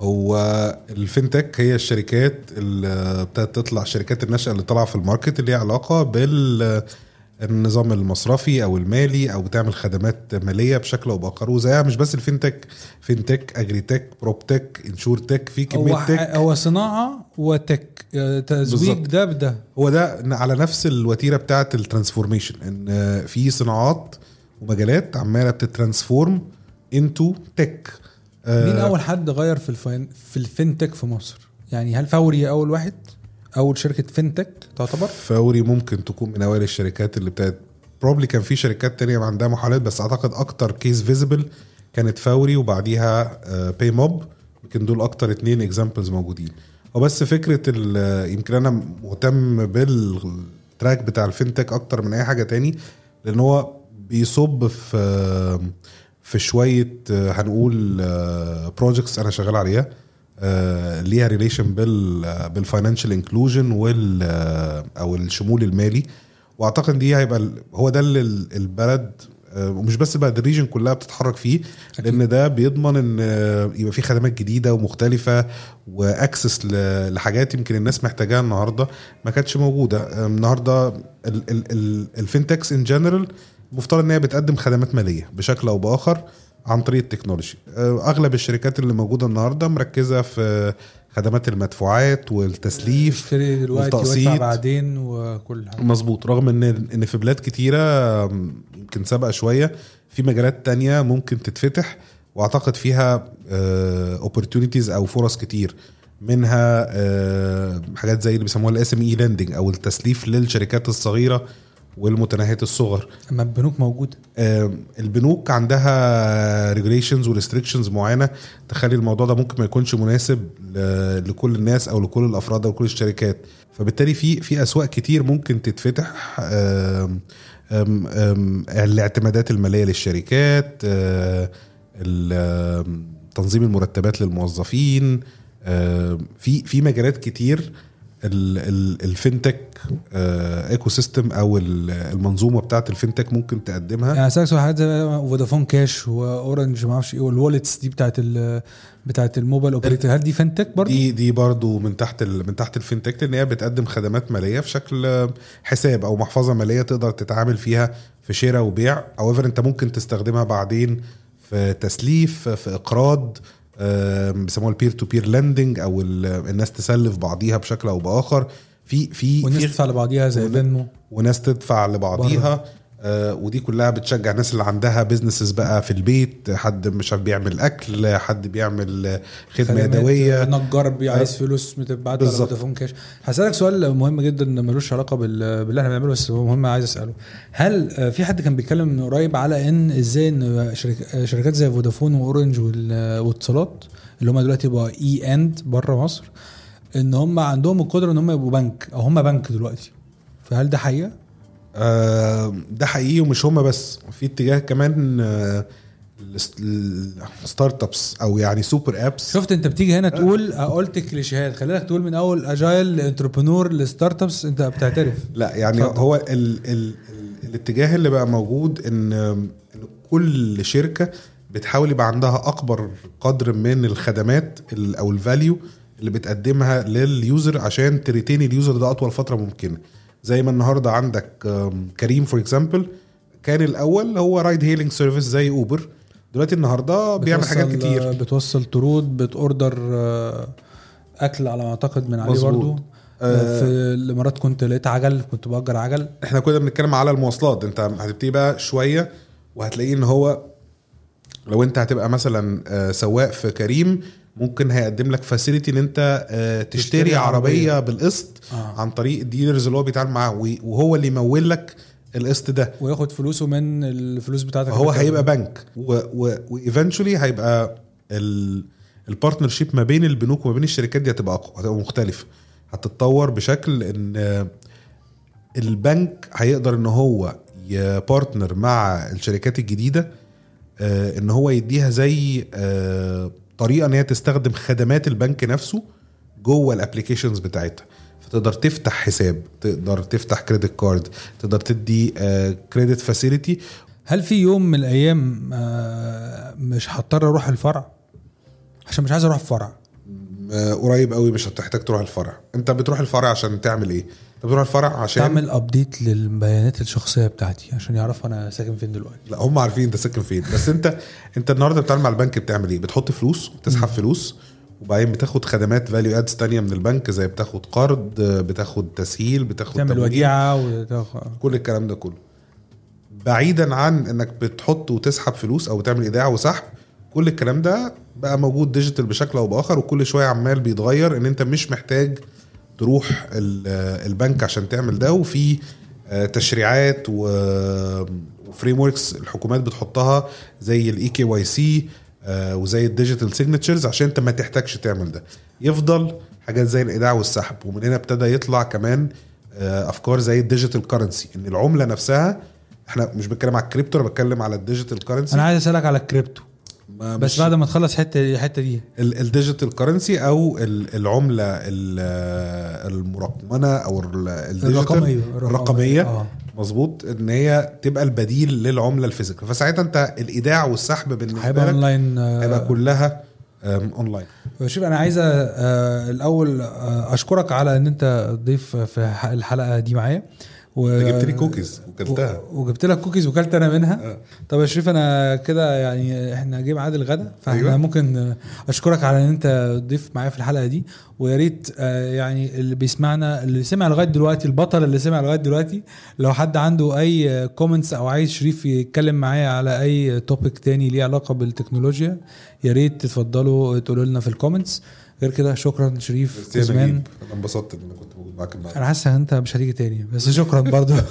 هو ال fintech هي الشركات اللي ابتدت تطلع شركات الناشئه اللي طالعة في ال market اللي ليها علاقة بال النظام المصرفي أو المالي أو بتعمل خدمات مالية بشكل أو بآخر. وزيها مش بس ال fintech fintech agritech proptech insurtech في كمية هو tech. هو صناعة و tech آه، تزويج. ده بده. هو ده على نفس الوتيرة بتاعه ال transformation إن في صناعات ومجالات عمالة بت transform into tech مين أول حد غير في الفين في ال fintech في مصر؟ يعني هل فوري أول واحد؟ أول شركة fintech تعتبر؟ فوري ممكن تكون من أوائل الشركات اللي ابتدت probably كان في شركات تانية عندها محاولات بس أعتقد أكتر case visible كانت فوري وبعديها Paymob يمكن دول أكتر اتنين examples موجودين. وبس فكرة يمكن أنا مهتم بال track بتاع ال fintech أكتر من أي حاجة تاني لأن هو بيصب في في شوية هنقول projects أنا شغال عليها. آه، ليها relation بال بال financial inclusion وال آه، أو الشمول المالي. وأعتقد دي هيبقى هو ده اللي ال- البلد آه، ومش بس البلد ال region كلها بتتحرك فيه لأن ده بيضمن إن آه، يبقى في خدمات جديدة ومختلفة و access لحاجات يمكن الناس محتاجاها النهارده ما كانتش موجودة. آه، النهارده ال fintechs in general مفترض إن هي بتقدم خدمات مالية بشكل أو بآخر. عن طريق ال technology. آه، أغلب الشركات اللي موجودة النهارده مركزة في خدمات المدفوعات والتسليف اشتري دلوقتي والتقسيط. بعدين وكل حاجة. مظبوط رغم إن إن في بلاد كتيرة يمكن سابقة شوية في مجالات تانية ممكن تتفتح وأعتقد فيها opportunities أو فرص كتير. منها آه، حاجات زي اللي بيسموها ال SME lending أو التسليف للشركات الصغيرة والمتناهية الصغر. أما البنوك موجودة. آم، البنوك عندها regulations و restrictions معينة تخلي الموضوع ده ممكن ما يكونش مناسب لكل الناس أو لكل الأفراد أو لكل الشركات. فبالتالي في في أسواق كتير ممكن تتفتح. آم، آم، آم، الاعتمادات المالية للشركات آه، تنظيم المرتبات للموظفين. في في مجالات كتير ال- ال- ال fintech آه، ecosystem أو ال- المنظومة بتاعت ال fintech ممكن تقدمها يعني اسالك سؤال حاجات زي فودافون كاش واورنج ما أعرفش إيه وال wallets دي بتاعت ال بتاعت ال mobile operator هل دي fintech برضه؟ دي دي برضو من تحت من تحت ال fintech لأن هي بتقدم خدمات مالية في شكل حساب أو محفظة مالية تقدر تتعامل فيها في شراء وبيع أو أنت ممكن تستخدمها بعدين في تسليف في إقراض بيسموها ال peer to peer lending أو ال- الناس تسلف بعضيها بشكل أو بآخر. في في والناس في تدفع لبعضيها زي فينمو وناس تدفع لبعضيها. آه ودي كلها بتشجع الناس اللي عندها businesses بقى في البيت حد مش عارف بيعمل أكل حد بيعمل آه، خدمه يدوية نجار بي- عايز آه. فلوس متبعت على. فودافون كاش هسألك سؤال مهم جدا ملوش علاقة بال- باللي إحنا بنعمله بس هو مهم عايز أسأله هل آه، في حد كان بيتكلم من قريب على إن إزاي إن شرك- آه، شركات زي فودافون وأورنج وال- واتصالات اللي هم دلوقتي بقى اي اند بره مصر إن هم عندهم القدرة إن هم يبقوا بنك أو هم بنك دلوقتي فهل ده حقيقة؟ آه ده حقيقي ومش هما بس في اتجاه كمان آه ال startups أو يعني super apps شفت أنت بتيجي هنا تقول آه، قلت كليشيهات. خلي بالك تقول من أول agile ل entrepreneur ل startups أنت بتعترف. لا يعني اتفضل. هو ال ال ال الاتجاه اللي بقى موجود إن كل شركة بتحاول يبقى عندها أكبر قدر من الخدمات ال- أو ال value اللي بتقدمها لل user عشان ت retain ال user ده أطول فترة ممكنة. زي ما النهارده عندك كريم for example كان الأول هو ride hailing service زي اوبر دلوقتي النهارده بيعمل حاجات كتير بتوصل طرود بت order آه، أكل على ما أعتقد من عليه. برضو آه. في الإمارات كنت لقيت عجل كنت بأجر عجل إحنا كنا بنتكلم على المواصلات أنت هتبتدي بقى شوية وهتلاقيه إن هو لو أنت هتبقى مثلا آه، سواق في كريم ممكن هيقدم لك facility إن أنت آه، تشتري تشتري عربية. عربية بالقسط آه. عن طريق ال dealers اللي هو بيتعامل معاه وهو اللي يمول لك القسط ده وياخد فلوسه من الفلوس بتاعتك اللي هيبقى بنك و eventually هيبقى ال partnership ما بين البنوك وما بين الشركات دي هتبقى هتبقى مختلفه هتتطور بشكل إن البنك هيقدر إن هو ي partner مع الشركات الجديدة آه، إن هو يديها زي آه، طريقة إن هي تستخدم خدمات البنك نفسه جوه ال applications بتاعتها. فتقدر تفتح حساب تقدر تفتح credit card تقدر تدي credit facility هل في يوم من الأيام آه، مش هضطر أروح الفرع؟ عشان مش عايز أروح الفرع. آه، قريب قوي مش هتحتاج تروح الفرع. أنت بتروح الفرع عشان تعمل إيه؟ انت بتروح الفرع عشان؟ تعمل update للبيانات الشخصية بتاعتي عشان يعرفوا أنا ساكن فين دلوقتي. لا هم عارفين أنت ساكن فين. بس أنت أنت النهارده بتتعامل مع البنك بتعمل إيه؟ بتحط فلوس بتسحب فلوس وبعدين بتاخد خدمات value adds تانية من البنك زي بتاخد قرض بتاخد تسهيل بتاخد تعمل. وديعة وتاخد كل الكلام ده كله. بعيدا عن إنك بتحط وتسحب فلوس أو تعمل إيداع وسحب كل الكلام ده بقى موجود digital بشكل أو بآخر وكل شوية عمال بيتغير إن أنت مش محتاج تروح ال- البنك عشان تعمل ده وفي آه، تشريعات و frameworks الحكومات بتحطها زي ال eKYC وزي ال digital signatures عشان انت ما تحتاجش تعمل ده. يفضل حاجات زي الإيداع والسحب ومن هنا ابتدى يطلع كمان آه، أفكار زي ال digital currency إن العملة نفسها إحنا مش بتكلم على الكريبتو أنا بتكلم على ال digital currency أنا عايز أسألك على الكريبتو بس بعد ما تخلص حتة الحته دي. ال digital currency أو ال- العملة ال- المرقمنة أو الرقمية الرقمية آه. مظبوط إن هي تبقى البديل للعملة ال physical. فساعتها أنت الإيداع والسحب بالنسبة هيبقى لك اونلاين آه، هيبقى كلها اونلاين شوف أنا عايز آه، الأول آه، أشكرك على إن أنت ضيف في الحلقة دي معايا. و... انت جبت لي كوكيز وكلتها و- وجبت لك كوكيز وكلت أنا منها آه. طب يا شريف أنا كده يعني إحنا جه ميعاد الغدا فإحنا أيوة. ممكن أشكرك على إن أنت ضيف معايا في الحلقة دي ويا ريت آه، يعني اللي بيسمعنا اللي سمع لغاية دلوقتي البطل اللي سمع لغاية دلوقتي لو حد عنده أي comments أو عايز شريف يتكلم معايا على أي topic تاني ليه علاقة بالتكنولوجيا يا ريت تتفضلوا تقولوا لنا في ال comments غير كده شكرا شريف قزمان أنا انبسطت ان كنت موجود معاك أنا حاسس إن أنت مش هتيجي تاني بس شكرا برضو. <laughs>